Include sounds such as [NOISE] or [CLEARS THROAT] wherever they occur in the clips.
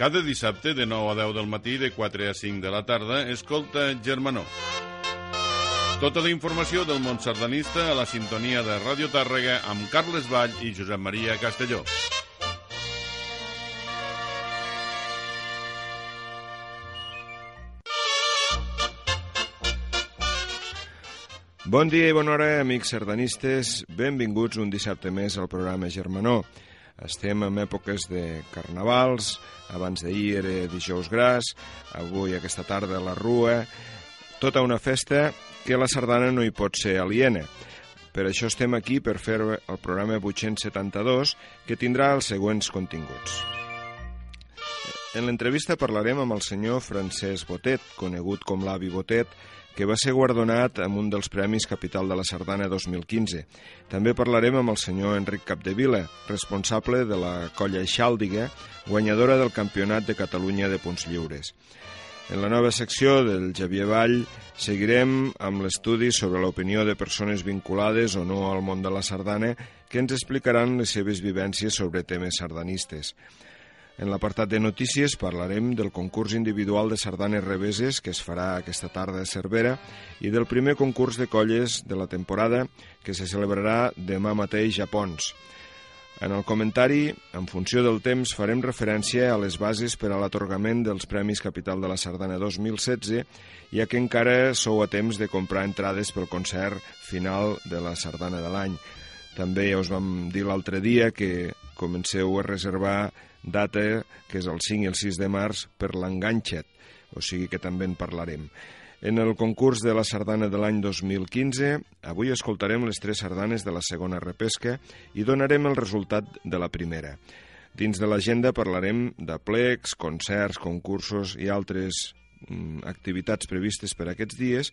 Cada dissabte de 9 a 10 del matí, de 4 a 5 de la tarda, escolta Germanó. Tota la informació del món sardanista a la sintonia de Ràdio Tàrrega amb Carles Vall i Josep Maria Castelló. Bon dia i bona hora, amics sardanistes. Benvinguts un dissabte més al programa Germanó. Estem en èpoques de carnavals, abans d'ahir era dijous gras, avui aquesta tarda la rua, tota una festa que la sardana no hi pot ser aliena. Per això estem aquí per fer el programa 872, que tindrà els següents continguts. En l'entrevista parlarem amb el senyor Francesc Botet, conegut com l'avi Botet, que va ser guardonat amb un dels Premis Capital de la Sardana 2015. També parlarem amb el senyor Enric Capdevila, responsable de la colla Xàldiga, guanyadora del Campionat de Catalunya de Punts Lliures. En la nova secció del Javier Vall seguirem amb l'estudi sobre l'opinió de persones vinculades o no al món de la sardana que ens explicaran les seves vivències sobre temes sardanistes. En l'apartat de notícies parlarem del concurs individual de sardanes reveses que es farà aquesta tarda a Cervera i del primer concurs de colles de la temporada que se celebrarà demà mateix a Pons. En el comentari, en funció del temps, farem referència a les bases per a l'atorgament dels Premis Capital de la Sardana 2016, ja que encara sou a temps de comprar entrades pel concert final de la Sardana de l'any. També ja us vam dir l'altre dia que comenceu a reservar data que és el 5 i el 6 de març per l'enganxet, o sigui que també en parlarem. En el concurs de la sardana de l'any 2015, avui escoltarem les tres sardanes de la segona repesca i donarem el resultat de la primera. Dins de l'agenda parlarem de plecs, concerts, concursos i altres mm, activitats previstes per aquests dies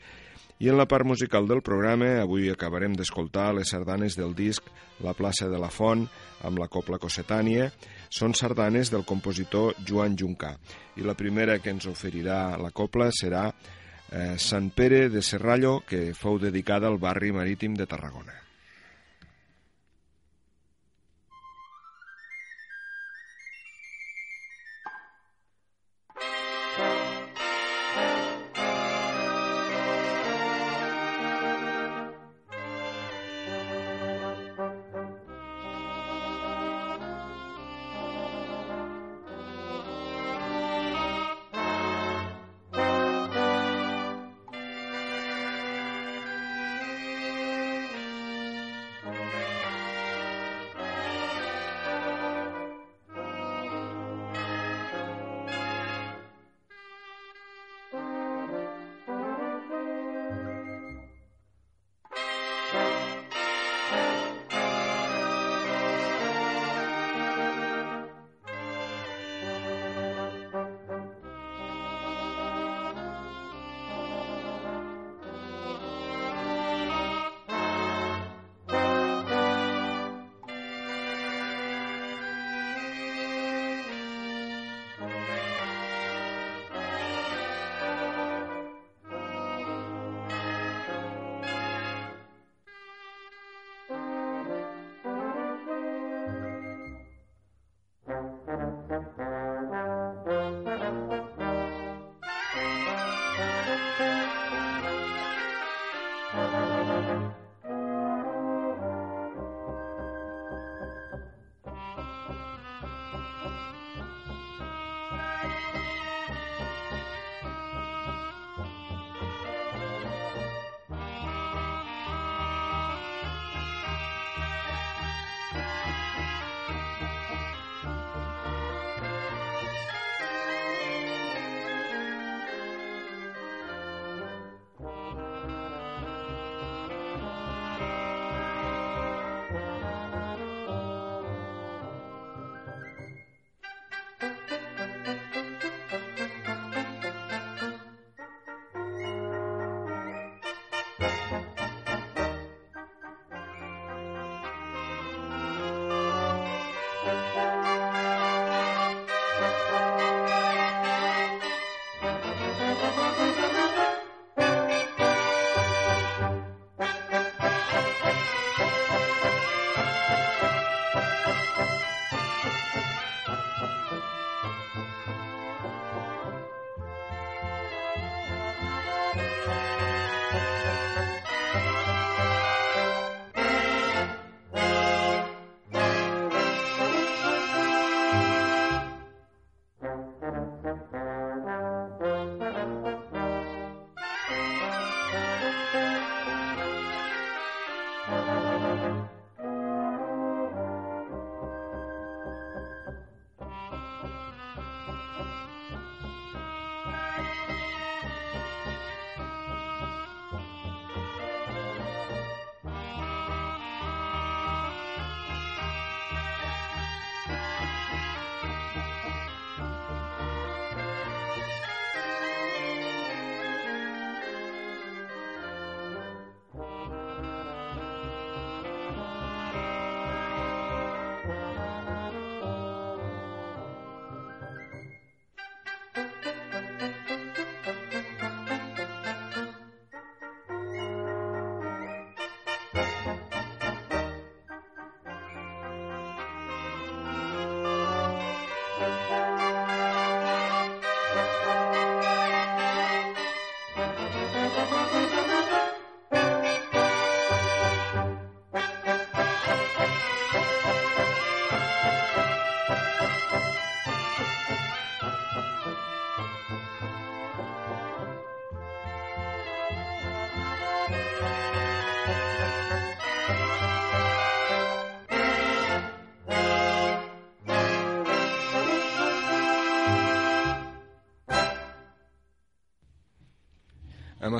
i en la part musical del programa avui acabarem d'escoltar les sardanes del disc La plaça de la Font amb la Copla Cossetània. Són sardanes del compositor Joan Juncà i la primera que ens oferirà la Copla serà eh, Sant Pere de Serrallo, que fou dedicada al barri marítim de Tarragona.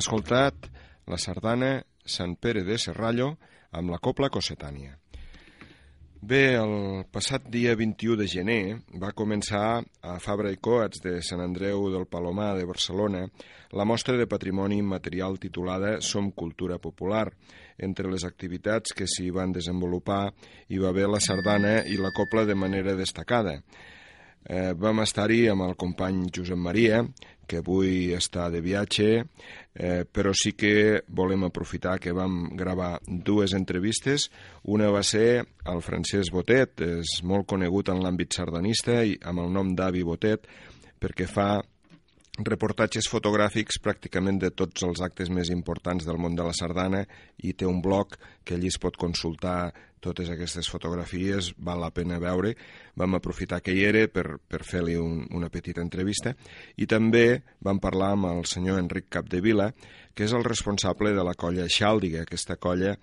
Escoltat la sardana Sant Pere de Serrallo amb la Copla Cossetània. Bé, el passat dia 21 de gener va començar a Fabra i Coats de Sant Andreu del Palomar de Barcelona la mostra de patrimoni immaterial titulada Som Cultura Popular. Entre les activitats que s'hi van desenvolupar hi va haver la sardana i la copla de manera destacada. Eh, vam estar-hi amb el company Josep Maria, que avui està de viatge, eh, però sí que volem aprofitar que vam gravar dues entrevistes. Una va ser el Francesc Botet, és molt conegut en l'àmbit sardanista i amb el nom d'Avi Botet, perquè fa reportatges fotogràfics pràcticament de tots els actes més importants del món de la sardana i té un blog que allí es pot consultar totes aquestes fotografies, val la pena veure. Vam aprofitar que hi era per, per fer-li un, una petita entrevista i també vam parlar amb el senyor Enric Capdevila, que és el responsable de la colla Xàldiga, aquesta colla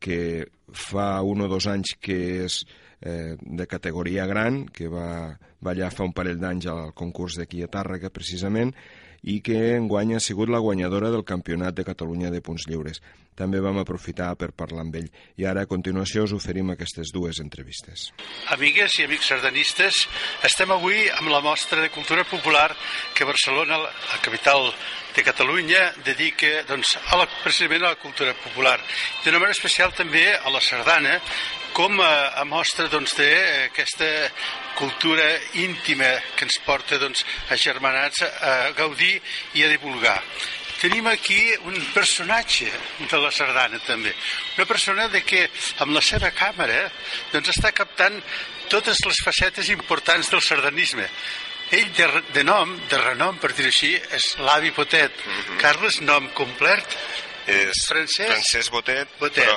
que fa un o dos anys que és eh, de categoria gran, que va ballar fa un parell d'anys al concurs d'aquí a Tàrrega, precisament, i que enguany ha sigut la guanyadora del Campionat de Catalunya de Punts Lliures. També vam aprofitar per parlar amb ell. I ara, a continuació, us oferim aquestes dues entrevistes. Amigues i amics sardanistes, estem avui amb la mostra de cultura popular que Barcelona, la capital de Catalunya, dedica doncs, a la, precisament a la cultura popular. D'una manera especial també a la sardana, com a, a mostra doncs, d'aquesta cultura íntima que ens porta doncs, a germanats a gaudir i a divulgar. Tenim aquí un personatge de la sardana també, una persona de que amb la seva càmera doncs, està captant totes les facetes importants del sardanisme. Ell de, de nom, de renom, per dir així, és l'avi Potet. Uh -huh. Carles, nom complet? És Francesc, Francesc Botet, Botet, però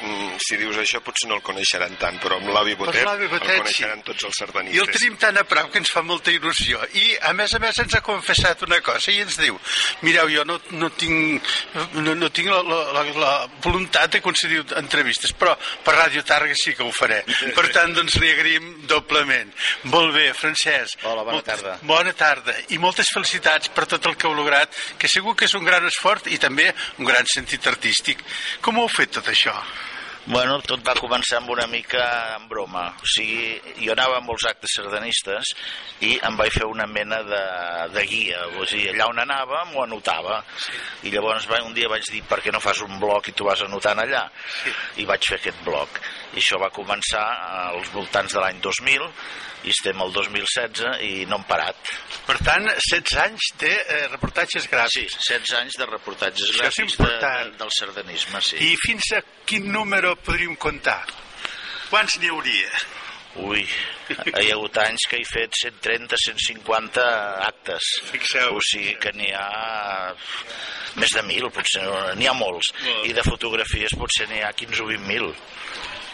mm, si dius això potser no el coneixeran tant, però amb l'avi Botet, Botet el coneixeran sí. tots els sardanistes. I el tenim tan a prop que ens fa molta il·lusió. I a més a més ens ha confessat una cosa i ens diu, mireu, jo no, no tinc, no, no tinc la, la, la voluntat de concedir entrevistes, però per Ràdio Targa sí que ho faré. Per tant, doncs li agraïm doblement. Molt bé, Francesc. Hola, bona tarda. Bona tarda. I moltes felicitats per tot el que heu lograt, que segur que és un gran esforç i també un gran gran sentit artístic. Com ho heu fet tot això? Bueno, tot va començar amb una mica en broma. O sigui, jo anava a molts actes sardanistes i em vaig fer una mena de, de guia. O sigui, allà on anava m'ho anotava. Sí. I llavors un dia vaig dir, per què no fas un blog i tu vas anotant allà? Sí. I vaig fer aquest blog. I això va començar als voltants de l'any 2000 i estem al 2016 i no hem parat. Per tant, 16 anys de eh, reportatges gràfics. Sí, 16 anys de reportatges Això gràfics de, de, del sardanisme, sí. I fins a quin número podríem comptar? Quants n'hi hauria? Ui, hi ha hagut anys que he fet 130, 150 actes. Fixeu. O sigui que n'hi ha més de 1.000, potser n'hi ha molts. I de fotografies potser n'hi ha 15 o 20.000.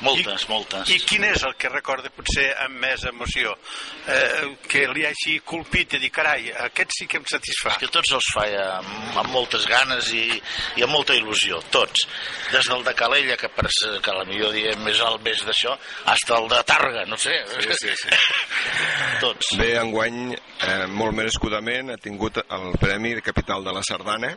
Moltes, I, moltes. I quin és el que recorda potser amb més emoció? Eh, que li hagi colpit i dir, carai, aquest sí que em satisfà. És que tots els fa amb, amb moltes ganes i, i amb molta il·lusió, tots. Des del de Calella, que, per, que la millor diem més alt més d'això, fins el de Targa, no sé. Sí, sí, sí. [LAUGHS] tots. Bé, enguany, eh, molt merescudament, ha tingut el Premi de Capital de la Sardana.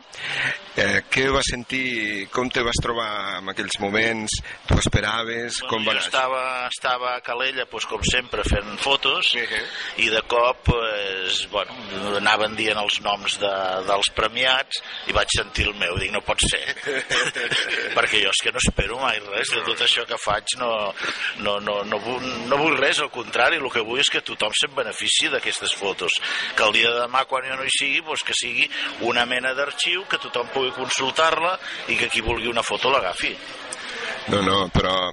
Eh, què va sentir, com te vas trobar en aquells moments? Tu esperaves? Bueno, com va estava, estava a Calella, doncs, com sempre, fent fotos, uh -huh. i de cop pues, bueno, anaven dient els noms de, dels premiats, i vaig sentir el meu, dic, no pot ser, [LAUGHS] perquè jo és que no espero mai res de tot això que faig, no, no, no, no, vull, no vull res, al contrari, el que vull és que tothom se'n benefici d'aquestes fotos, que el dia de demà, quan jo no hi sigui, doncs que sigui una mena d'arxiu, que tothom pugui consultar-la i que qui vulgui una foto l'agafi. No, no, però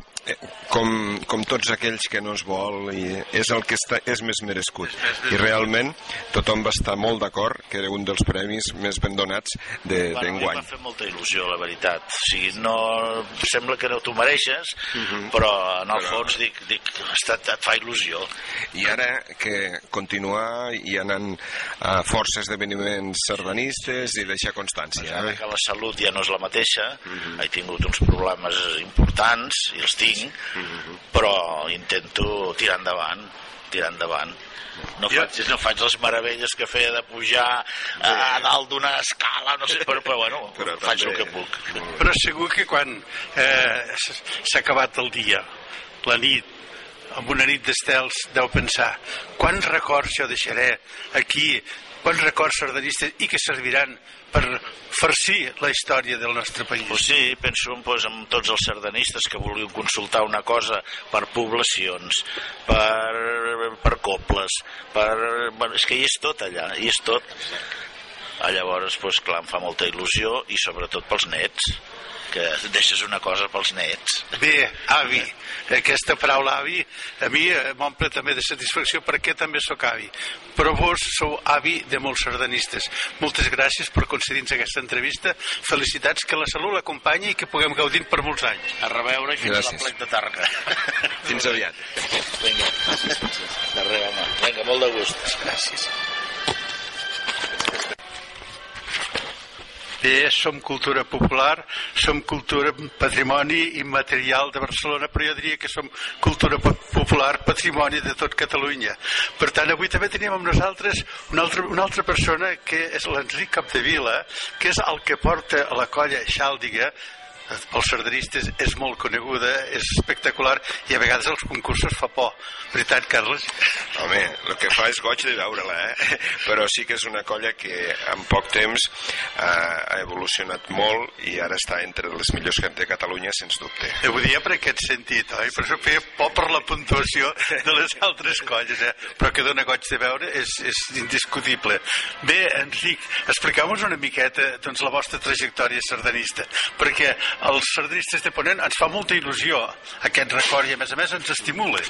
com, com tots aquells que no es vol i és el que està, és més merescut i realment tothom va estar molt d'acord que era un dels premis més ben donats d'enguany de, bueno, m'ha fet molta il·lusió la veritat o sigui, no, sembla que no t'ho mereixes uh mhm. -huh. però en el però... fons dic, dic et, et fa il·lusió i ara que continuar i anant a força esdeveniments sardanistes i deixar constància ara eh? que la salut ja no és la mateixa uh mhm. -huh. he tingut uns problemes importants i els tinc tinc, mm -hmm. però intento tirar endavant tirar endavant. No faig, no faig les meravelles que feia de pujar a, a dalt d'una escala, no sé, però, però bueno, Però faig també- el que puc. Però segur que quan eh, s'ha acabat el dia, la nit, amb una nit d'estels, deu pensar quants records jo deixaré aquí, quants records sardanistes i que serviran per farcir la història del nostre país. Pues sí, penso pues, amb tots els sardanistes que vulguin consultar una cosa per poblacions, per, per cobles, per... Bueno, és que hi és tot allà, hi és tot. Ah, llavors, pues, clar, em fa molta il·lusió i sobretot pels nets, que deixes una cosa pels nets. Bé, avi, aquesta paraula avi a mi eh, m'omple també de satisfacció perquè també sóc avi. Però vos sou avi de molts sardanistes. Moltes gràcies per concedir-nos aquesta entrevista. Felicitats, que la salut l'acompanyi i que puguem gaudir per molts anys. A reveure i fins Gràcies. a la plec de Targa. Fins aviat. Vinga, gràcies, gràcies. De res, home. Vinga, molt de gust. Gràcies. Bé, som cultura popular, som cultura patrimoni immaterial de Barcelona, però jo diria que som cultura po- popular, patrimoni de tot Catalunya. Per tant, avui també tenim amb nosaltres una altra, una altra persona que és l'Enric Capdevila, que és el que porta a la colla Xàldiga, pels sardanistes és molt coneguda, és espectacular i a vegades als concursos fa por. Veritat, Carles? Home, el que fa és goig de veure-la, eh? Però sí que és una colla que en poc temps eh, ha evolucionat molt i ara està entre les millors que té Catalunya, sens dubte. Ho dia per aquest sentit, oi? Per això feia por per la puntuació de les [LAUGHS] altres colles, eh? Però que dona goig de veure és, és indiscutible. Bé, Enric, expliqueu-nos una miqueta doncs, la vostra trajectòria sardanista, perquè els sardanistes de Ponent ens fa molta il·lusió aquest record i a més a més ens estimula.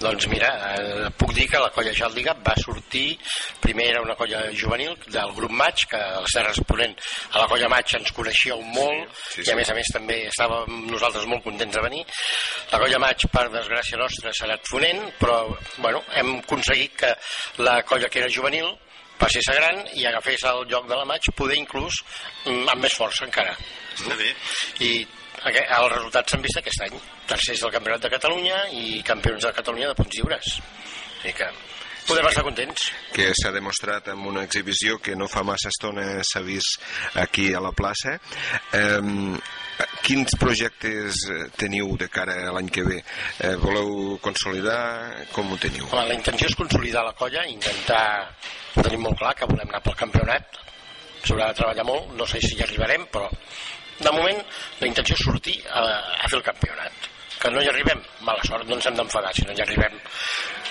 Doncs mira, eh, puc dir que la colla Jàldiga va sortir, primer era una colla juvenil del grup Maig, que a les Terres de Ponent a la colla Maig ens coneixíeu molt sí, i sí. a més a més també estàvem nosaltres molt contents de venir. La colla Maig, per desgràcia nostra, s'ha anat fonent, però bueno, hem aconseguit que la colla que era juvenil passés a gran i agafés el lloc de la Maig, poder inclús mm, amb més força encara. Està bé. I els resultats s'han vist aquest any. Tercers del Campionat de Catalunya i campions de Catalunya de punts lliures. Així que podem estar contents. que s'ha demostrat amb una exhibició que no fa massa estona s'ha vist aquí a la plaça. Eh, quins projectes eh, teniu de cara a l'any que ve? Eh, voleu consolidar? Com ho teniu? Home, la intenció és consolidar la colla, intentar... Ho tenim molt clar, que volem anar pel campionat. S'haurà de treballar molt, no sé si hi arribarem, però de moment la intenció és sortir a, a fer el campionat. Que no hi arribem, mala sort, no ens hem d'enfadar si no hi arribem.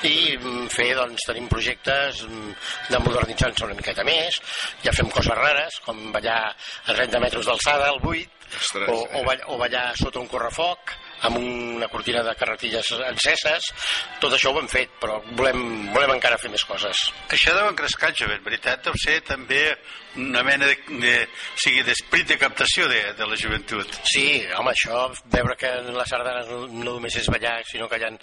I mm, fer, doncs, tenim projectes mm, de modernitzar-nos una miqueta més, ja fem coses rares, com ballar a 30 metres d'alçada, al 8, Ostres, o, o, ball- o ballar sota un correfoc, amb una cortina de carretilles enceses, tot això ho hem fet, però volem, volem encara fer més coses. Això deu encrescar el jovent, veritat? Deu ser també una mena de, de, o sigui, d'esprit de captació de, de la joventut. Sí, home, això, veure que en sardanes no, no només és ballar, sinó que hi ha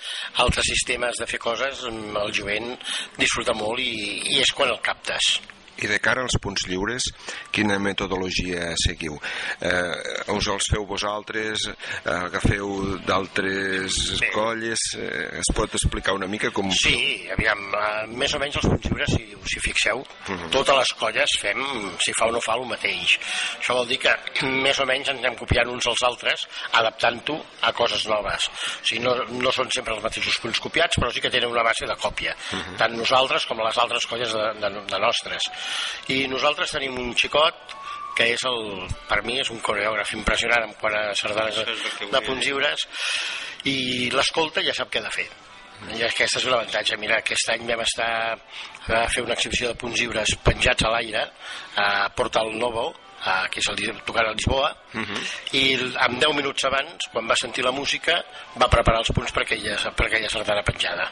altres sistemes de fer coses, mm, el jovent disfruta molt i, i és quan el captes. I de cara als punts lliures, quina metodologia seguiu? Eh, us els feu vosaltres? Agafeu d'altres colles? Eh, es pot explicar una mica com... Sí, aviam, eh, més o menys els punts lliures, si, si fixeu, Mhm. totes les colles fem, si fa o no fa, el mateix. Això vol dir que [CLEARS THROAT] més o menys ens anem copiant uns als altres, adaptant-ho a coses noves. O sigui, no, no són sempre els mateixos punts copiats, però sí que tenen una base de còpia, tant nosaltres com les altres colles de, de, de nostres. I nosaltres tenim un xicot que és el, per mi és un coreògraf impressionant en quant a sardanes de, de punts lliures i l'escolta ja sap què ha de fer. I aquest és l'avantatge. Mira, aquest any vam estar a fer una exhibició de punts lliures penjats a l'aire a Portal Novo, a, que és el, tocant a Lisboa, i amb 10 minuts abans, quan va sentir la música, va preparar els punts per aquella, per aquella sardana penjada.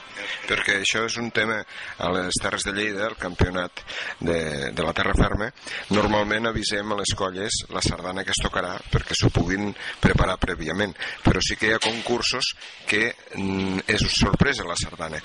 perquè això és un tema a les Terres de Lleida, el campionat de, de la Terra Ferma. Normalment avisem a les colles la sardana que es tocarà perquè s'ho puguin preparar prèviament. Però sí que hi ha concursos que mm, és sorpresa la sardana.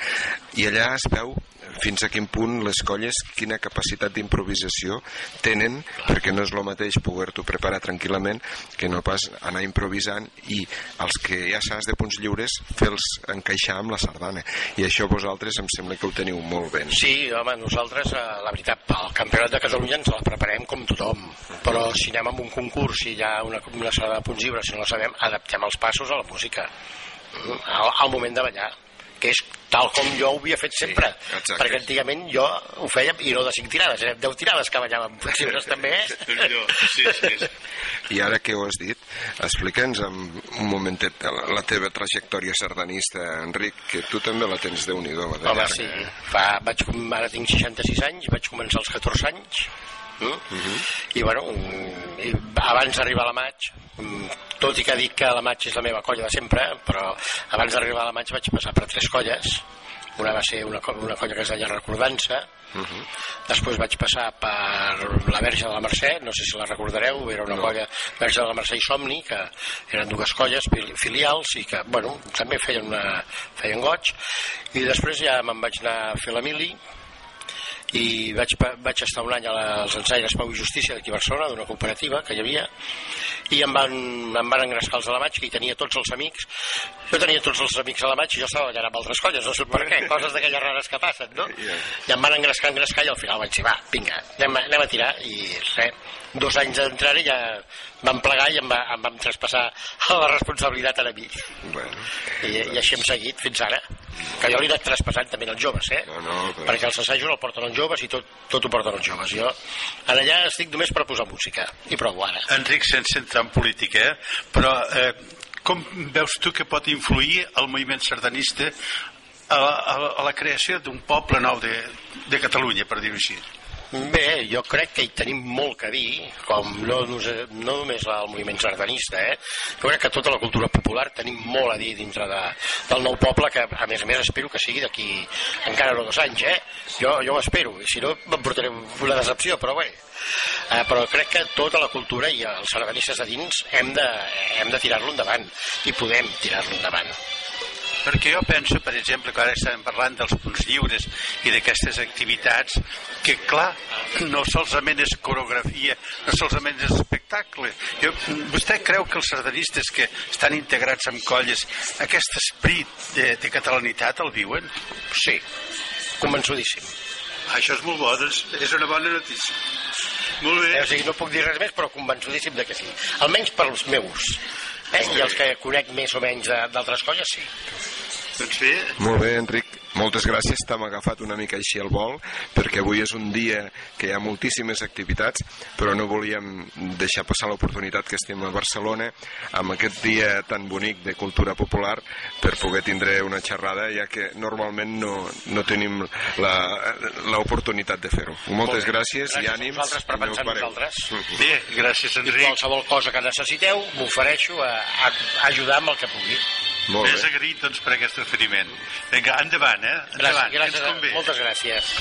I allà es veu fins a quin punt les colles, quina capacitat d'improvisació tenen, perquè no és el mateix poder-t'ho preparar tranquil·lament que no pas anar improvisant i els que ja saps de punts lliures fer-los encaixar amb la sardana. I això vosaltres em sembla que ho teniu molt ben. Sí, home, nosaltres, eh, la veritat, pel Campionat de Catalunya ens la preparem com tothom, però si anem amb un concurs i hi ha una, una sala de punts lliures, si no la sabem, adaptem els passos a la música, al, al moment de ballar que és tal com jo ho havia fet sempre. exacte. perquè antigament jo ho feia i no de cinc tirades, eren deu tirades que ballàvem. Llibres també eh? [LAUGHS] Sí, sí. I ara que ho has dit, explica'ns un momentet la, teva trajectòria sardanista, Enric, que tu també la tens de nhi do Home, sí, fa, vaig, ara tinc 66 anys, vaig començar als 14 anys, Mm? Uh -huh. i bueno i abans d'arribar a la maig tot i que dic que la maig és la meva colla de sempre però abans d'arribar a la maig vaig passar per tres colles una va ser una, una colla que es deia Recordança uh -huh. després vaig passar per la Verge de la Mercè no sé si la recordareu, era una no. colla Verge de la Mercè i Somni que eren dues colles filials i que bueno, també feien, una, feien goig i després ja me'n vaig anar a fer la mili i vaig, vaig estar un any als ensaires Pau i Justícia d'aquí a Barcelona, d'una cooperativa que hi havia, i em van, em van engrescar els de la Maig, que hi tenia tots els amics. Jo tenia tots els amics a la Maig i jo estava allà amb altres colles, no sé per què, coses d'aquelles rares que passen, no? I em van engrescar, engrescar, i al final vaig dir, va, vinga, anem, anem a tirar, i res, dos anys d'entrar-hi ja vam plegar i em, va, em vam traspassar [LAUGHS] la responsabilitat a mi. Bueno, I, I així hem seguit fins ara. Que jo l'he anat traspassant també als joves, eh? No, no, però... Perquè els assajos el porten els joves i tot, tot ho porten els joves. Jo en allà estic només per posar música i prou ara. Enric, sense entrar en política, eh? però eh, com veus tu que pot influir el moviment sardanista a, a, a la creació d'un poble nou de, de Catalunya, per dir-ho així? Bé, jo crec que hi tenim molt que dir, com no, no només el moviment sardanista, eh? jo crec que tota la cultura popular tenim molt a dir dintre de, del nou poble, que a més a més espero que sigui d'aquí encara no dos anys, eh? Jo, jo ho espero, i si no m'emportaré una decepció, però bé. Eh, però crec que tota la cultura i els sardanistes de dins hem de, hem de tirar-lo endavant, i podem tirar-lo endavant perquè jo penso, per exemple, que ara estem parlant dels punts lliures i d'aquestes activitats, que clar, no solament és coreografia, no solament és espectacle. Jo, vostè creu que els sardanistes que estan integrats en colles, aquest esperit de, de catalanitat el viuen? Sí, convençudíssim. Això és molt bo, doncs és una bona notícia. Molt bé. Eh, o sigui, no puc dir res més, però convençudíssim de que sí. Almenys per als meus. Eh? I els que conec més o menys d'altres colles, sí. Doncs bé. Molt bé, Enric. Moltes gràcies, t'hem agafat una mica així al vol, perquè avui és un dia que hi ha moltíssimes activitats, però no volíem deixar passar l'oportunitat que estem a Barcelona amb aquest dia tan bonic de cultura popular per poder tindre una xerrada, ja que normalment no, no tenim l'oportunitat de fer-ho. Moltes gràcies, gràcies i ànims. Gràcies per pensar en nosaltres. Bé, gràcies, Enric. I qualsevol cosa que necessiteu, m'ofereixo a, a ajudar amb el que pugui. Molt Més agraït doncs, per aquest oferiment. Vinga, endavant, eh? Endavant, gràcies, gràcies, moltes gràcies.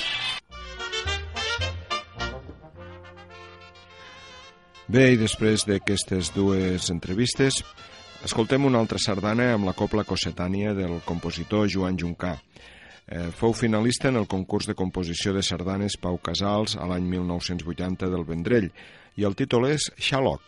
Bé, i després d'aquestes dues entrevistes, escoltem una altra sardana amb la copla Cossetània del compositor Joan Juncà. Eh, fou finalista en el concurs de composició de sardanes Pau Casals a l'any 1980 del Vendrell i el títol és Xaloc.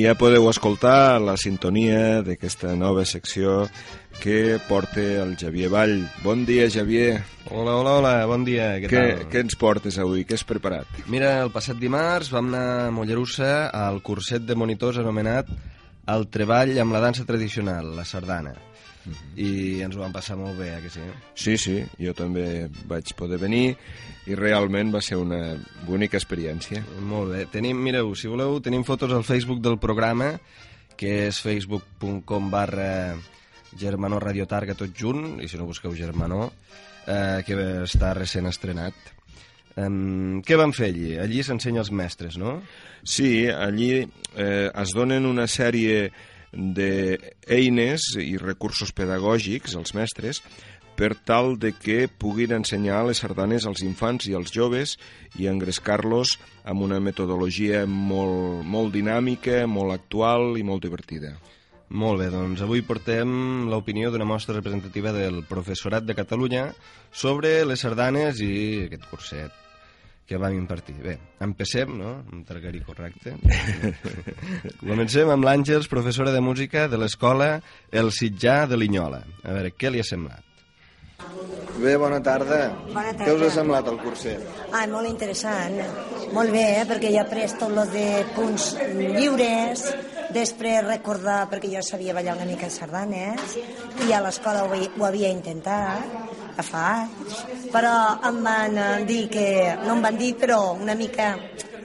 I ja podeu escoltar la sintonia d'aquesta nova secció que porta el Javier Vall. Bon dia, Javier. Hola, hola, hola, bon dia, què, Què, tal? què ens portes avui? Què has preparat? Mira, el passat dimarts vam anar a Mollerussa al curset de monitors anomenat El treball amb la dansa tradicional, la sardana. I ens ho vam passar molt bé, eh, que sí? Sí, sí, jo també vaig poder venir i realment va ser una bonica experiència. Molt bé. Tenim, mireu, si voleu, tenim fotos al Facebook del programa, que és facebook.com barra Germanó Radio Targa tot junt, i si no busqueu Germanó, eh, que està recent estrenat. Um, què van fer allí? Allí s'ensenya als mestres, no? Sí, allí eh, es donen una sèrie d'eines i recursos pedagògics als mestres per tal de que puguin ensenyar les sardanes als infants i als joves i engrescar-los amb una metodologia molt, molt dinàmica, molt actual i molt divertida. Molt bé, doncs avui portem l'opinió d'una mostra representativa del professorat de Catalunya sobre les sardanes i aquest curset que vam impartir. Bé, empecem, no?, amb targarí correcte. [LAUGHS] Comencem amb l'Àngels, professora de música de l'escola El Sitjà de Linyola. A veure, què li ha semblat? Bé, bona tarda. Bona tarda. Què us ha semblat el curset? Ah, molt interessant. Molt bé, eh? perquè ja he après tot lo de punts lliures, després recordar, perquè jo sabia ballar una mica de sardanes, i a l'escola ho, ho havia intentat, a fa anys, però em van eh, dir que, no em van dir, però una mica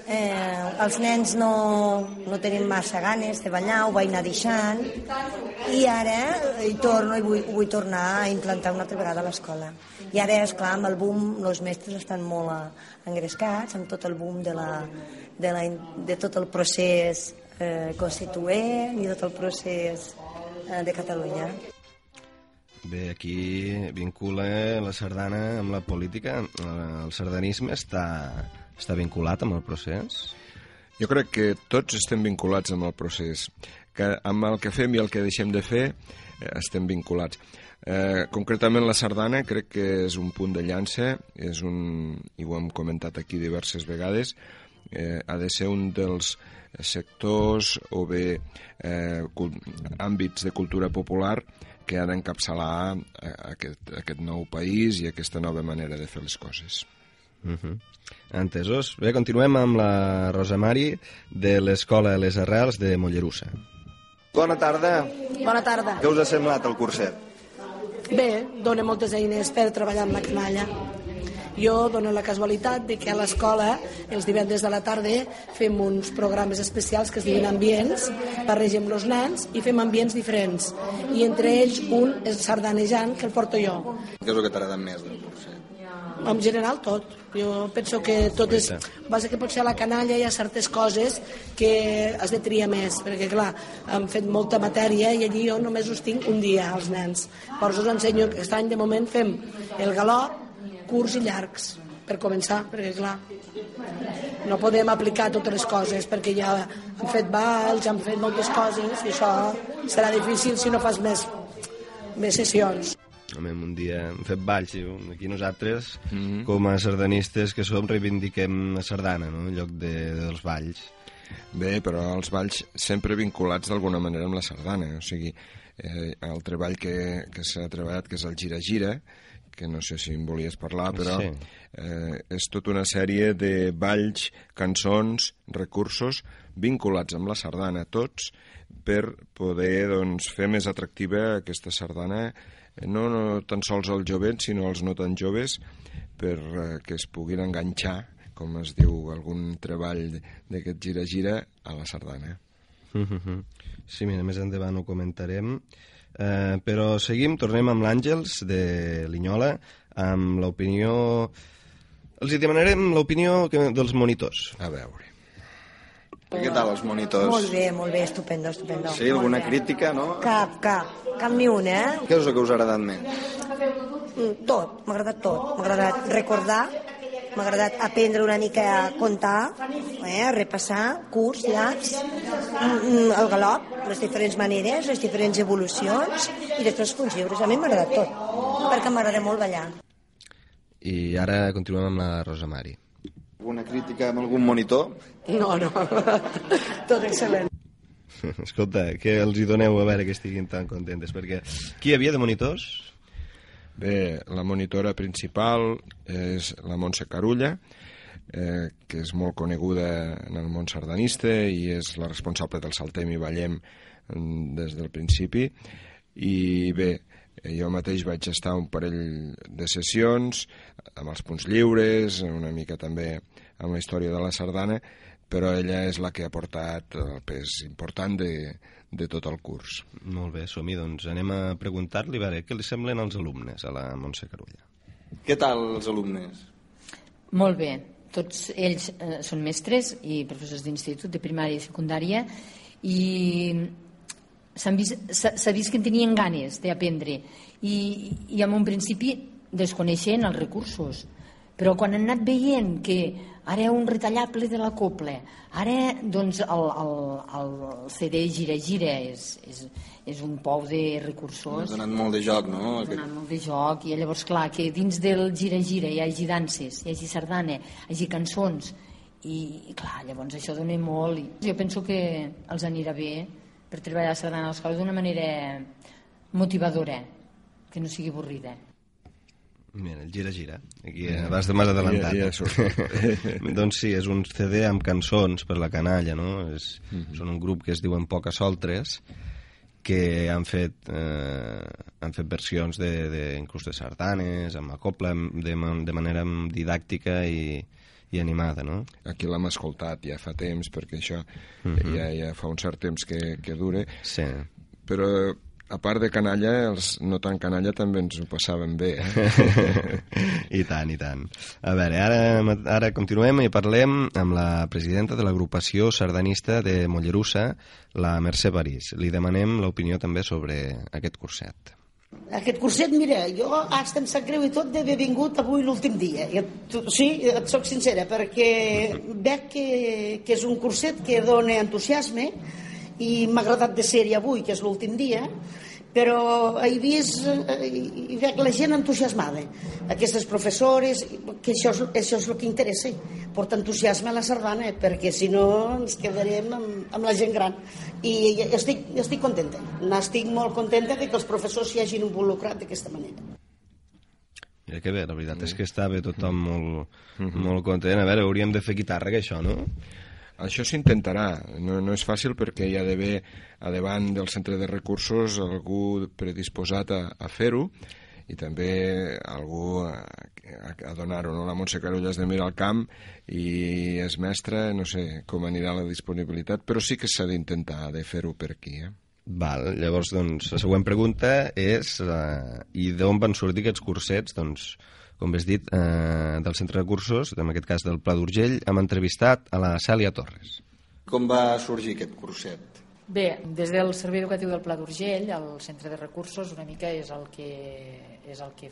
eh, els nens no, no tenen massa ganes de ballar, ho vaig anar deixant, i ara hi torno i vull, vull tornar a implantar una altra vegada a l'escola. I ara, és clar, amb el boom, els mestres estan molt eh, engrescats amb tot el boom de, la, de, la, de tot el procés eh, constituent i tot el procés eh, de Catalunya. Bé, aquí vincula la sardana amb la política. El sardanisme està, està vinculat amb el procés? Jo crec que tots estem vinculats amb el procés, que amb el que fem i el que deixem de fer eh, estem vinculats. Eh, concretament la sardana crec que és un punt de llança, és un, i ho hem comentat aquí diverses vegades, eh, ha de ser un dels sectors o bé eh, àmbits de cultura popular que ha d'encapçalar eh, aquest, aquest nou país i aquesta nova manera de fer les coses. Uh -huh. Entesos. Bé, continuem amb la Rosa Mari de l'Escola Les Arrels de Mollerussa. Bona tarda. Bona tarda. Què us ha semblat el curset? Bé, dona moltes eines per treballar amb la canalla. Jo dono la casualitat de que a l'escola, els divendres de la tarda, fem uns programes especials que es diuen ambients, barregem els nens i fem ambients diferents. I entre ells un és sardanejant, que el porto jo. Què és el que t'agrada més del curset? En general tot. Jo penso que tot és... Base que potser a la canalla hi ha certes coses que has de triar més, perquè clar, hem fet molta matèria i allí jo només us tinc un dia als nens. Llavors us ensenyo que aquest any de moment fem el galop, curts i llargs, per començar, perquè clar, no podem aplicar totes les coses perquè ja han fet balls, han fet moltes coses i això serà difícil si no fas més, més sessions. Home, un dia hem fet balls i aquí nosaltres, mm -hmm. com a sardanistes que som, reivindiquem la sardana, no?, en lloc de, dels balls. Bé, però els balls sempre vinculats d'alguna manera amb la sardana, o sigui, eh, el treball que, que s'ha treballat, que és el gira-gira, que no sé si em volies parlar, però sí. eh, és tota una sèrie de balls, cançons, recursos vinculats amb la sardana, tots, per poder doncs, fer més atractiva aquesta sardana, eh, no, no tan sols als jovents, sinó als no tan joves, per eh, que es puguin enganxar, com es diu, algun treball d'aquest gira-gira a la sardana. Sí, mira, més endavant ho comentarem. Eh, però seguim, tornem amb l'Àngels de Linyola, amb l'opinió... Els hi demanarem l'opinió dels monitors. A veure. Què tal els monitors? Molt bé, molt bé, estupendo, estupendo. Sí, alguna crítica, no? Cap, cap, cap ni una, eh? Què és el que us ha agradat més? Mm, Tot, m'ha agradat tot. M'ha agradat recordar, m'ha agradat aprendre una mica a comptar, eh, a repassar, curs, llargs, mm, el galop, les diferents maneres, les diferents evolucions, i després lliures. A mi m'ha agradat tot, perquè m'agrada molt ballar. I ara continuem amb la Rosa Mari. Alguna crítica amb algun monitor? No, no, [LAUGHS] tot excel·lent. [LAUGHS] Escolta, què els hi doneu a veure que estiguin tan contentes? Perquè qui hi havia de monitors? Bé, la monitora principal és la Montse Carulla, eh, que és molt coneguda en el món sardanista i és la responsable del Saltem i Ballem mm, des del principi. I bé, jo mateix vaig estar un parell de sessions amb els punts lliures, una mica també amb la història de la sardana, però ella és la que ha portat el pes important de, de tot el curs. Molt bé, som-hi, doncs anem a preguntar-li a veure què li semblen els alumnes a la Montse Carulla. Què tal els alumnes? Molt bé. Tots ells eh, són mestres i professors d'institut, de primària i secundària, i s'han vist- s'ha s'ha vist que en tenien ganes d'aprendre i, i en un principi desconeixen els recursos però quan han anat veient que ara un retallable de la copla ara doncs el, el, el CD gira-gira és, és, és un pou de Ha recursos donat molt de joc, no? ha donat molt de joc i llavors clar que dins del gira-gira hi hagi danses, hi hagi sardana hi hagi cançons i clar, llavors això dona molt i jo penso que els anirà bé per treballar la sardana a l'escola d'una manera motivadora que no sigui avorrida Mira, el gira-gira. Aquí eh, vas de més adelantat. Ja- ja surt. [LAUGHS] doncs sí, és un CD amb cançons per la canalla, no? És, Són un grup que es diuen Poca Soltres, que han fet, eh, han fet versions de, de, inclús de sardanes, amb acopla, de, ma- de manera didàctica i, i animada, no? Aquí l'hem escoltat ja fa temps, perquè això Mhm. ja, ja fa un cert temps que, que dure. Sí. Però, a part de canalla, els no tan canalla també ens ho passaven bé. Eh? [LAUGHS] I tant, i tant. A veure, ara, ara continuem i parlem amb la presidenta de l'agrupació sardanista de Mollerussa, la Mercè París. Li demanem l'opinió també sobre aquest curset. Aquest curset, mira, jo hasta em sap greu i tot d'haver vingut avui l'últim dia. Et, sí, et soc sincera, perquè veig que, que és un curset que dona entusiasme i m'ha agradat de ser-hi avui, que és l'últim dia, però he vist eh, i veig la gent entusiasmada. Aquestes professores, que això és, això és el que interessa, porta entusiasme a la sardana, perquè si no ens quedarem amb, amb la gent gran. I estic, estic contenta, n'estic molt contenta de que els professors s'hi hagin involucrat d'aquesta manera. Mira que bé, la veritat és que estava tothom molt, molt content. A veure, hauríem de fer guitarra, que això, no? Això s'intentarà. No, no és fàcil perquè hi ha d'haver a davant del centre de recursos algú predisposat a, a fer-ho i també algú a, a, donar-ho. No? La Montse Carulla és de mirar al camp i és mestra, no sé com anirà la disponibilitat, però sí que s'ha d'intentar de fer-ho per aquí. Eh? Val, llavors, doncs, la següent pregunta és eh, i d'on van sortir aquests cursets? Doncs, com has dit, eh, del Centre de Cursos, en aquest cas del Pla d'Urgell, hem entrevistat a la Cèlia Torres. Com va sorgir aquest curset? Bé, des del Servei Educatiu del Pla d'Urgell, el Centre de Recursos, una mica és el que, és el que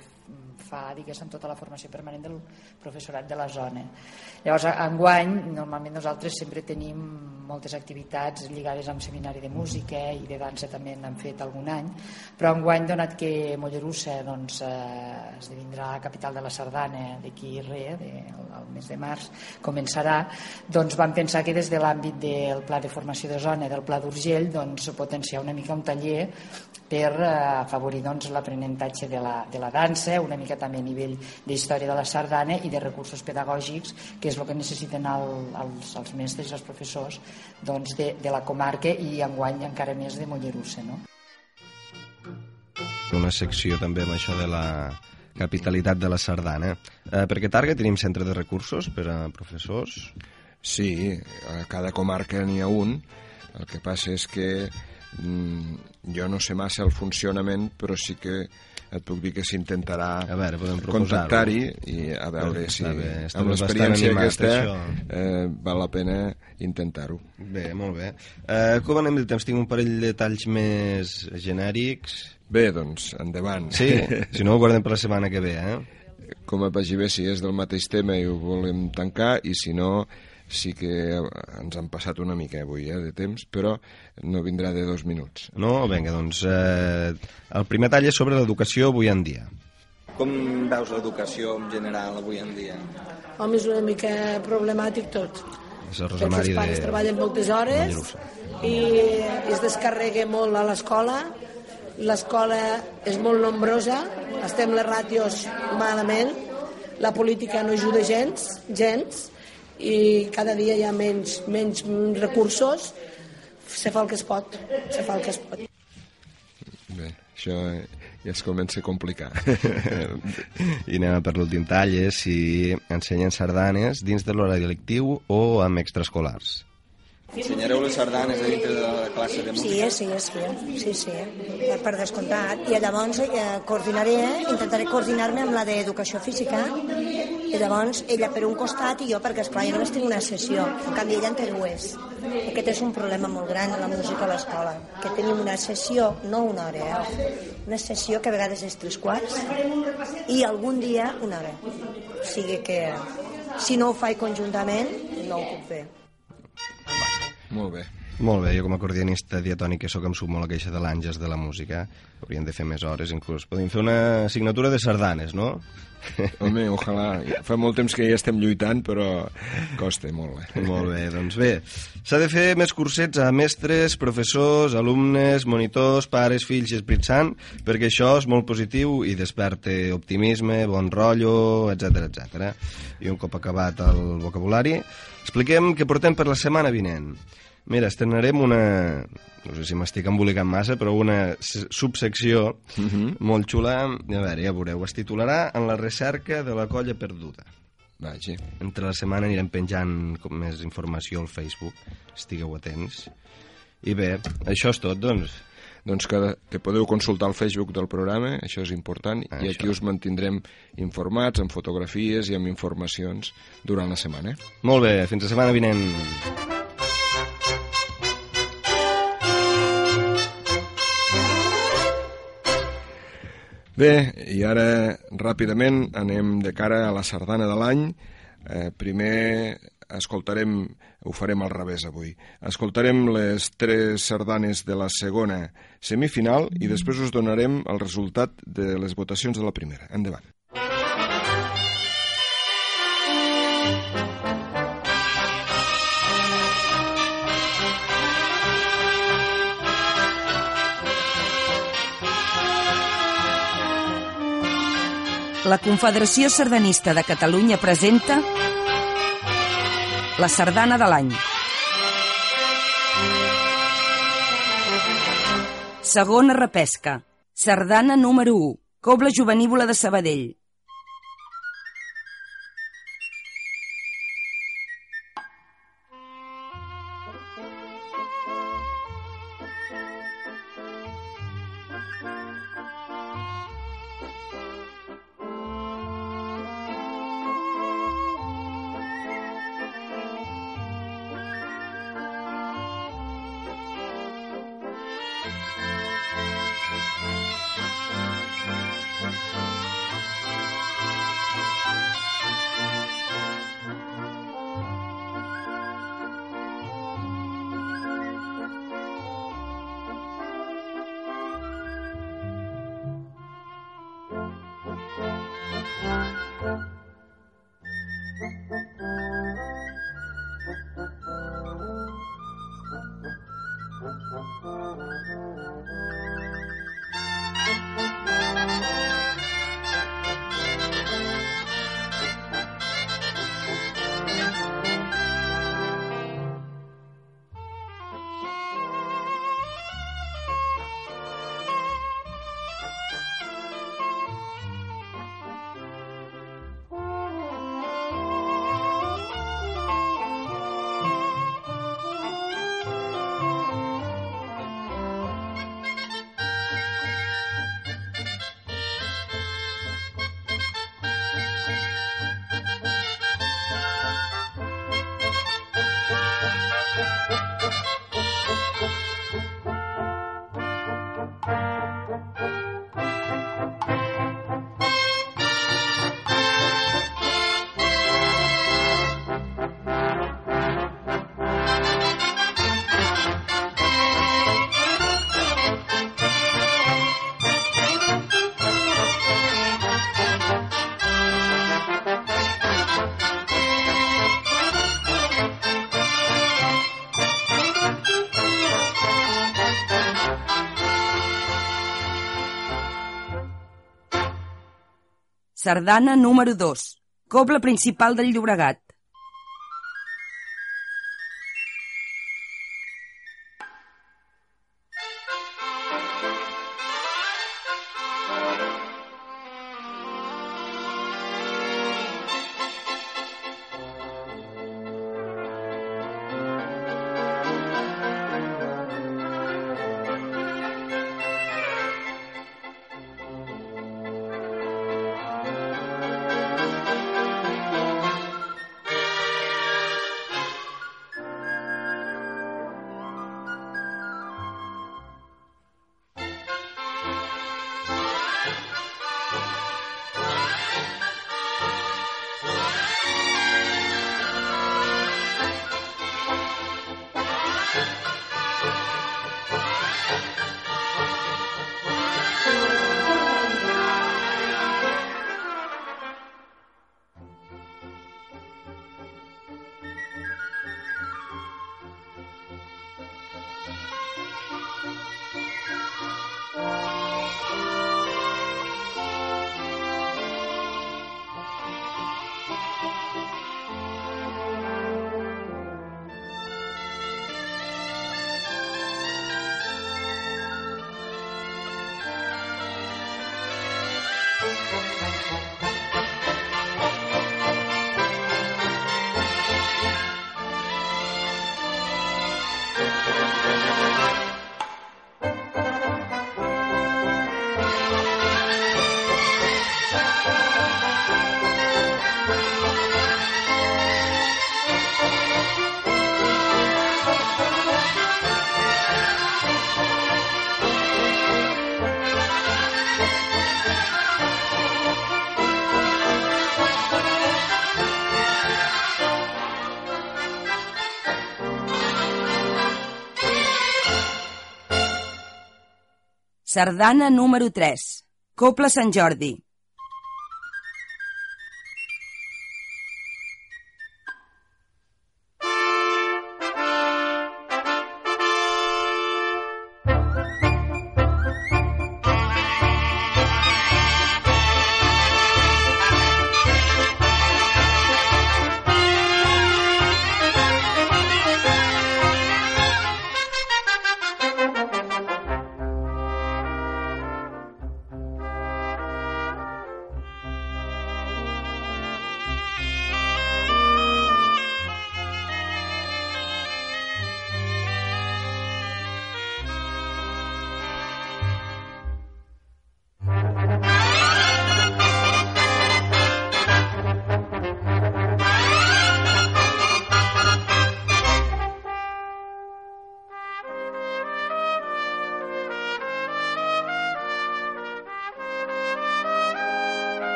fa, diguéssim, tota la formació permanent del professorat de la zona. Llavors, enguany, normalment nosaltres sempre tenim moltes activitats lligades amb seminari de música i de dansa també n'han fet algun any, però enguany, donat que Mollerussa doncs, eh, esdevindrà la capital de la Sardana d'aquí res, de, el mes de març, començarà, doncs vam pensar que des de l'àmbit del pla de formació de zona, del pla d'Urgell, doncs potenciar una mica un taller per eh, afavorir doncs, l'aprenentatge de, la, de la dansa, una mica també a nivell d'història de la sardana i de recursos pedagògics, que és el que necessiten el, els, els mestres i els professors doncs, de, de la comarca i enguany encara més de Mollerussa. No? Una secció també amb això de la capitalitat de la sardana. Eh, perquè Targa tenim centre de recursos per a professors? Sí, a cada comarca n'hi ha un. El que passa és que mm, jo no sé massa el funcionament, però sí que et puc dir que s'intentarà contactar-hi i a veure si bé, amb l'experiència aquesta eh, val la pena intentar-ho. Bé, molt bé. Eh, com anem de temps? Tinc un parell de talls més genèrics. Bé, doncs, endavant. Sí? [LAUGHS] Si no, ho guardem per la setmana que ve, eh? Com et vagi bé si és del mateix tema i ho volem tancar, i si no, sí que ens han passat una mica avui eh, de temps, però no vindrà de dos minuts. No? Vinga, doncs eh, el primer tall és sobre l'educació avui en dia. Com veus l'educació en general avui en dia? Home, és una mica problemàtic tot. És el Rosemari els pares de... treballen moltes hores i es descarrega molt a l'escola. L'escola és molt nombrosa, estem les ràtios malament, la política no ajuda gens, gens, i cada dia hi ha menys, menys recursos, se fa el que es pot, se fa el que es pot. Bé, això ja es comença a complicar. [LAUGHS] I anem per l'últim tall, és si ensenyen sardanes dins de l'horari lectiu o amb extraescolars. Ensenyareu les sardanes a dintre de la classe de Sí, música? sí, sí, sí, sí, per, per descomptat. I llavors eh, coordinaré, intentaré coordinar-me amb la d'educació física, i llavors ella per un costat i jo, perquè esclar, jo només tinc una sessió, en canvi ella en té dues. Aquest és un problema molt gran a la música a l'escola, que tenim una sessió, no una hora, eh? una sessió que a vegades és tres quarts, i algun dia una hora. O sigui que si no ho faig conjuntament, no ho puc fer. Molt bé. Molt bé, jo com a coordinista diatònic que sóc em sumo a la queixa de l'Àngels de la música. Haurien de fer més hores, inclús. Podem fer una assignatura de sardanes, no? Home, ojalà. Fa molt temps que ja estem lluitant, però costa molt. Eh? Molt bé, doncs bé. S'ha de fer més cursets a mestres, professors, alumnes, monitors, pares, fills i Esprit Sant, perquè això és molt positiu i desperta optimisme, bon rotllo, etc etc. I un cop acabat el vocabulari, expliquem què portem per la setmana vinent. Mira, estrenarem una... No sé si m'estic embolicant massa, però una subsecció uh -huh. molt xula. A veure, ja veureu. Es titularà En la recerca de la colla perduda. Vaja. Entre la setmana anirem penjant com més informació al Facebook. Estigueu atents. I bé, això és tot, doncs. Doncs que, que podeu consultar el Facebook del programa, això és important, Ah, i això. aquí us mantindrem informats amb fotografies i amb informacions durant la setmana. Molt bé, fins la setmana vinent. Bé, i ara ràpidament anem de cara a la sardana de l'any. Eh, primer escoltarem, ho farem al revés avui, escoltarem les tres sardanes de la segona semifinal i després us donarem el resultat de les votacions de la primera. Endavant. la Confederació Sardanista de Catalunya presenta la Sardana de l'any. Segona repesca. Sardana número 1. Cobla Jovenívola de Sabadell. Sardana número 2. Cobla principal del Llobregat. Sardana número 3. Copla Sant Jordi.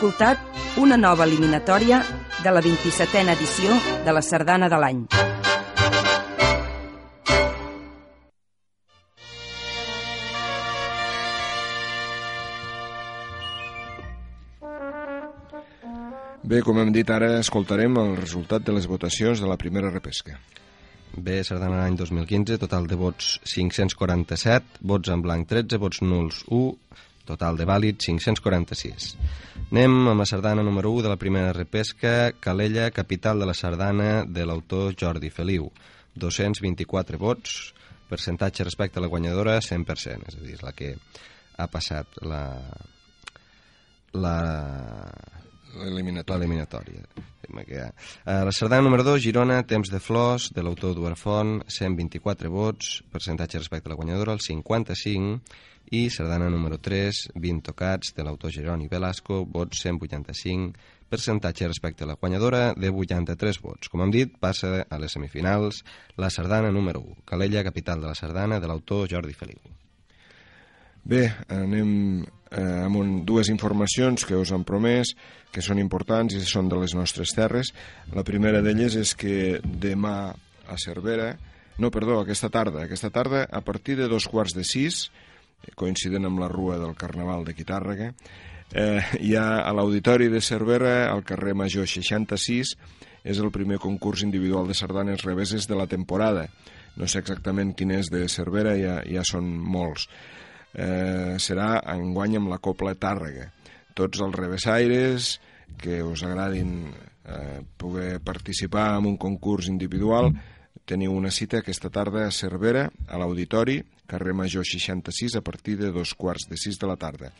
Escoltat una nova eliminatòria de la 27a edició de la Sardana de l'any. Bé, com hem dit, ara escoltarem el resultat de les votacions de la primera repesca. Bé, Sardana l'any 2015, total de vots 547, vots en blanc 13, vots nuls 1, total de vàlids 546. Anem amb la sardana número 1 de la primera repesca, Calella, capital de la sardana de l'autor Jordi Feliu. 224 vots, percentatge respecte a la guanyadora 100%, és a dir, és la que ha passat la, la L'eliminatòria. Uh, la sardana número 2, Girona, Temps de Flors, de l'autor Eduard Font, 124 vots, percentatge respecte a la guanyadora, el 55, i sardana número 3, 20 tocats, de l'autor Geroni Velasco, vots 185, percentatge respecte a la guanyadora de 83 vots. Com hem dit, passa a les semifinals la sardana número 1, Calella, capital de la sardana, de l'autor Jordi Feliu. Bé, anem eh, amb un, dues informacions que us han promès, que són importants i són de les nostres terres. La primera d'elles és que demà a Cervera, no, perdó, aquesta tarda, aquesta tarda a partir de dos quarts de sis, coincident amb la rua del Carnaval de Quitàrrega, eh, hi ha a l'Auditori de Cervera, al carrer Major 66, és el primer concurs individual de sardanes reveses de la temporada. No sé exactament quin és de Cervera, ja, ja són molts eh, serà enguany amb la Copla Tàrrega. Tots els revessaires que us agradin eh, poder participar en un concurs individual teniu una cita aquesta tarda a Cervera, a l'Auditori, carrer Major 66, a partir de dos quarts de sis de la tarda.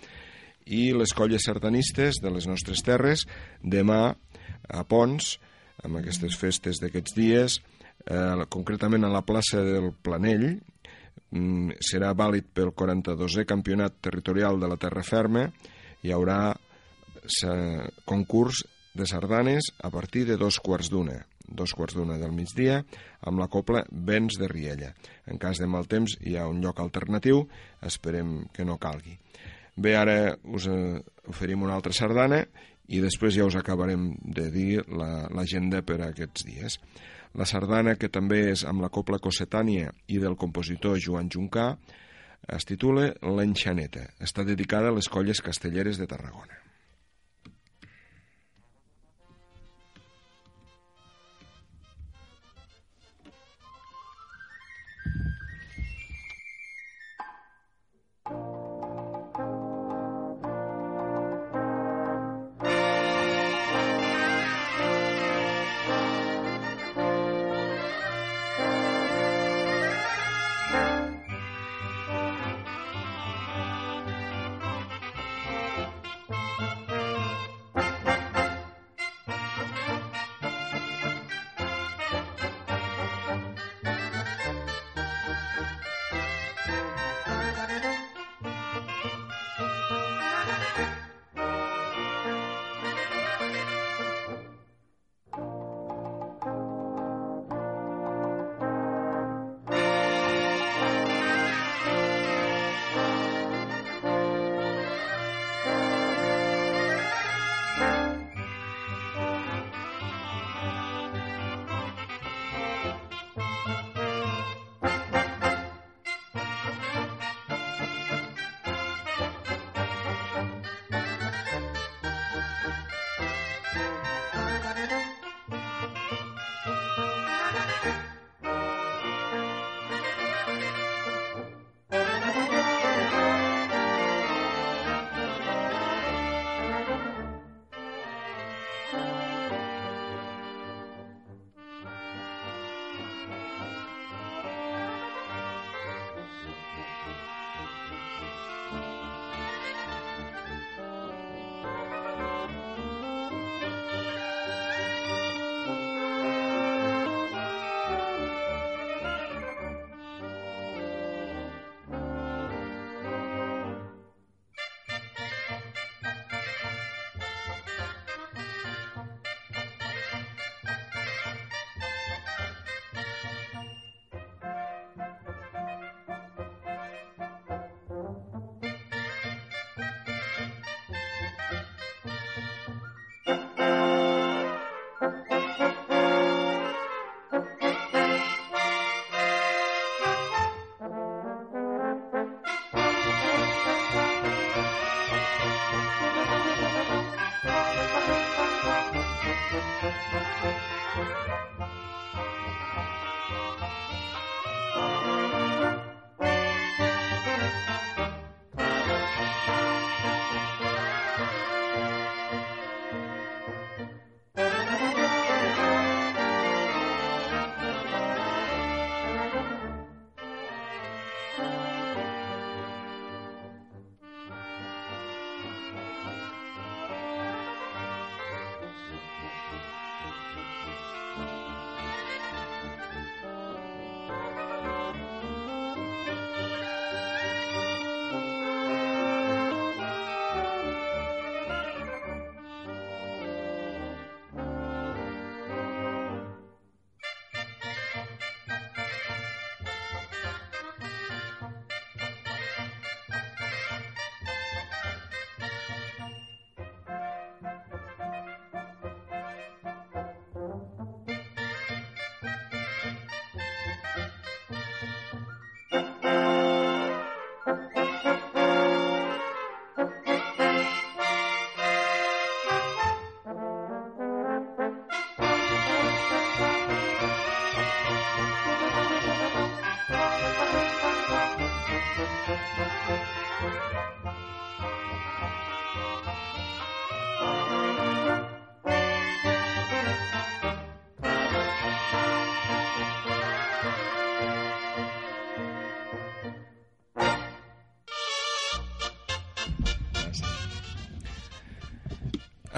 I les colles sardanistes de les nostres terres, demà a Pons, amb aquestes festes d'aquests dies, eh, concretament a la plaça del Planell, Mm, serà vàlid pel 42è campionat territorial de la Terra Ferma. Hi haurà concurs de sardanes a partir de dos quarts d'una dos quarts d'una del migdia, amb la copla Vents de Riella. En cas de mal temps hi ha un lloc alternatiu, esperem que no calgui. Bé, ara us eh, oferim una altra sardana i després ja us acabarem de dir l'agenda la, per a aquests dies. La sardana, que també és amb la copla cossetània i del compositor Joan Juncà, es titula L'Enxaneta. Està dedicada a les colles castelleres de Tarragona.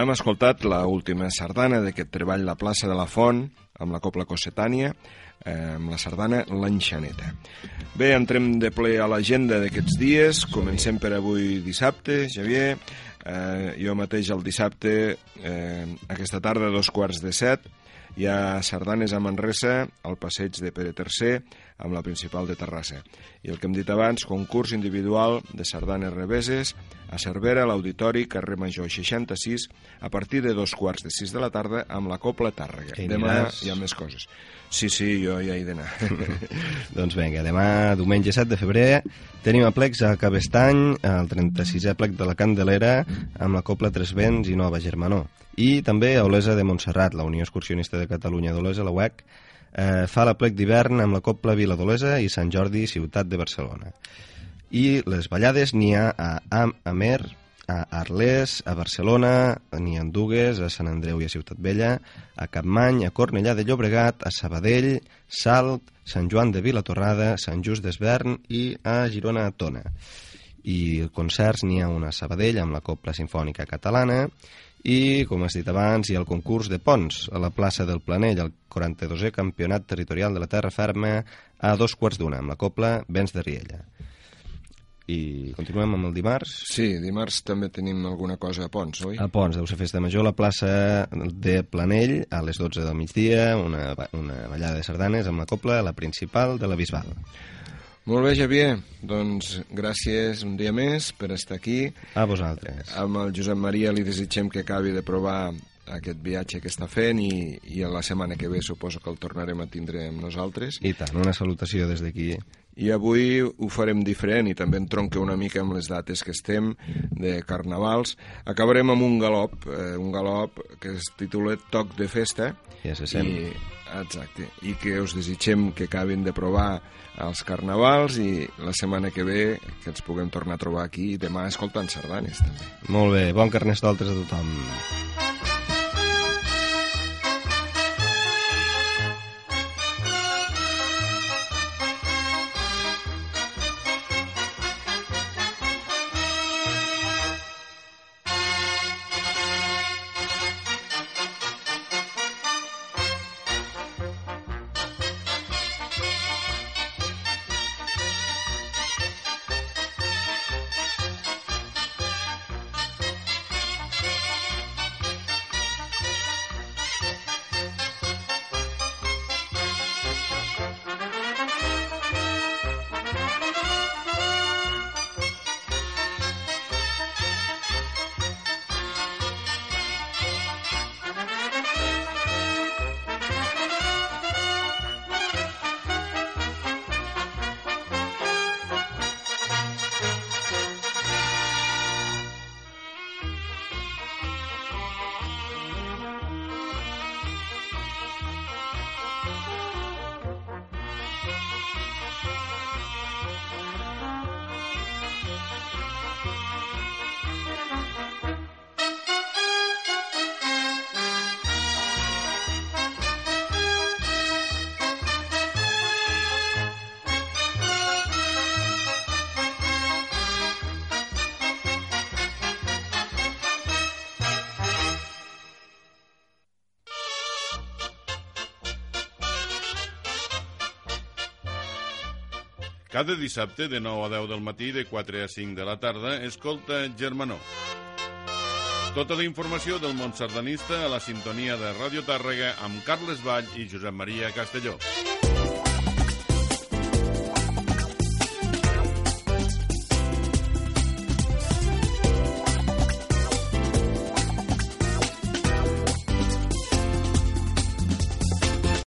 Hem escoltat la última sardana d'aquest treball La plaça de la Font, amb la Copla Cossetània, eh, amb la sardana L'Enxaneta. Bé, entrem de ple a l'agenda d'aquests dies. Comencem per avui dissabte, Xavier. Eh, jo mateix el dissabte, eh, aquesta tarda, a dos quarts de set, hi ha sardanes a Manresa, al passeig de Pere III, amb la principal de Terrassa. I el que hem dit abans, concurs individual de sardanes reveses a Cervera, a l'Auditori, carrer Major 66, a partir de dos quarts de sis de la tarda amb la Copla Tàrrega. Hi Demà hi ha més coses. Sí, sí, jo ja he d'anar. [LAUGHS] doncs vinga, demà, diumenge 7 de febrer, tenim a Plecs a Cabestany, el 36è plec de la Candelera, amb la Copla Tres Vents i Nova Germanó. I també a Olesa de Montserrat, la Unió Excursionista de Catalunya d'Olesa, la UEC, eh, fa la plec d'hivern amb la Copla Vila d'Olesa i Sant Jordi, Ciutat de Barcelona. I les ballades n'hi ha a Am Amer, a Arles, a Barcelona, n'hi ha Dugues, a Sant Andreu i a Ciutat Vella, a Capmany, a Cornellà de Llobregat, a Sabadell, Salt, Sant Joan de Vilatorrada, Sant Just d'Esvern i a Girona Tona. I concerts n'hi ha una a Sabadell amb la Copla Sinfònica Catalana i, com has dit abans, hi ha el concurs de ponts a la plaça del Planell, el 42è Campionat Territorial de la Terra Ferma a dos quarts d'una, amb la Copla Vents de Riella. I continuem amb el dimarts. Sí, dimarts també tenim alguna cosa a Pons, oi? A Pons, deu ser festa major, a la plaça de Planell, a les 12 del migdia, una, una ballada de sardanes amb la copla, la principal de la Bisbal. Molt bé, Javier. Doncs gràcies un dia més per estar aquí. A vosaltres. Amb el Josep Maria li desitgem que acabi de provar aquest viatge que està fent i, i la setmana que ve suposo que el tornarem a tindre amb nosaltres. I tant, una salutació des d'aquí. I avui ho farem diferent i també entronca una mica amb les dates que estem de carnavals. Acabarem amb un galop, eh, un galop que es titula Toc de Festa. Ja se sent. I, exacte, i que us desitgem que acabin de provar els carnavals i la setmana que ve que ens puguem tornar a trobar aquí demà escoltant sardanes també. Molt bé, bon carnestoltes a tothom. Cada dissabte de 9 a 10 del matí, de 4 a 5 de la tarda, escolta Germanó. Tota la informació del món sardanista a la sintonia de Ràdio Tàrrega amb Carles Vall i Josep Maria Castelló.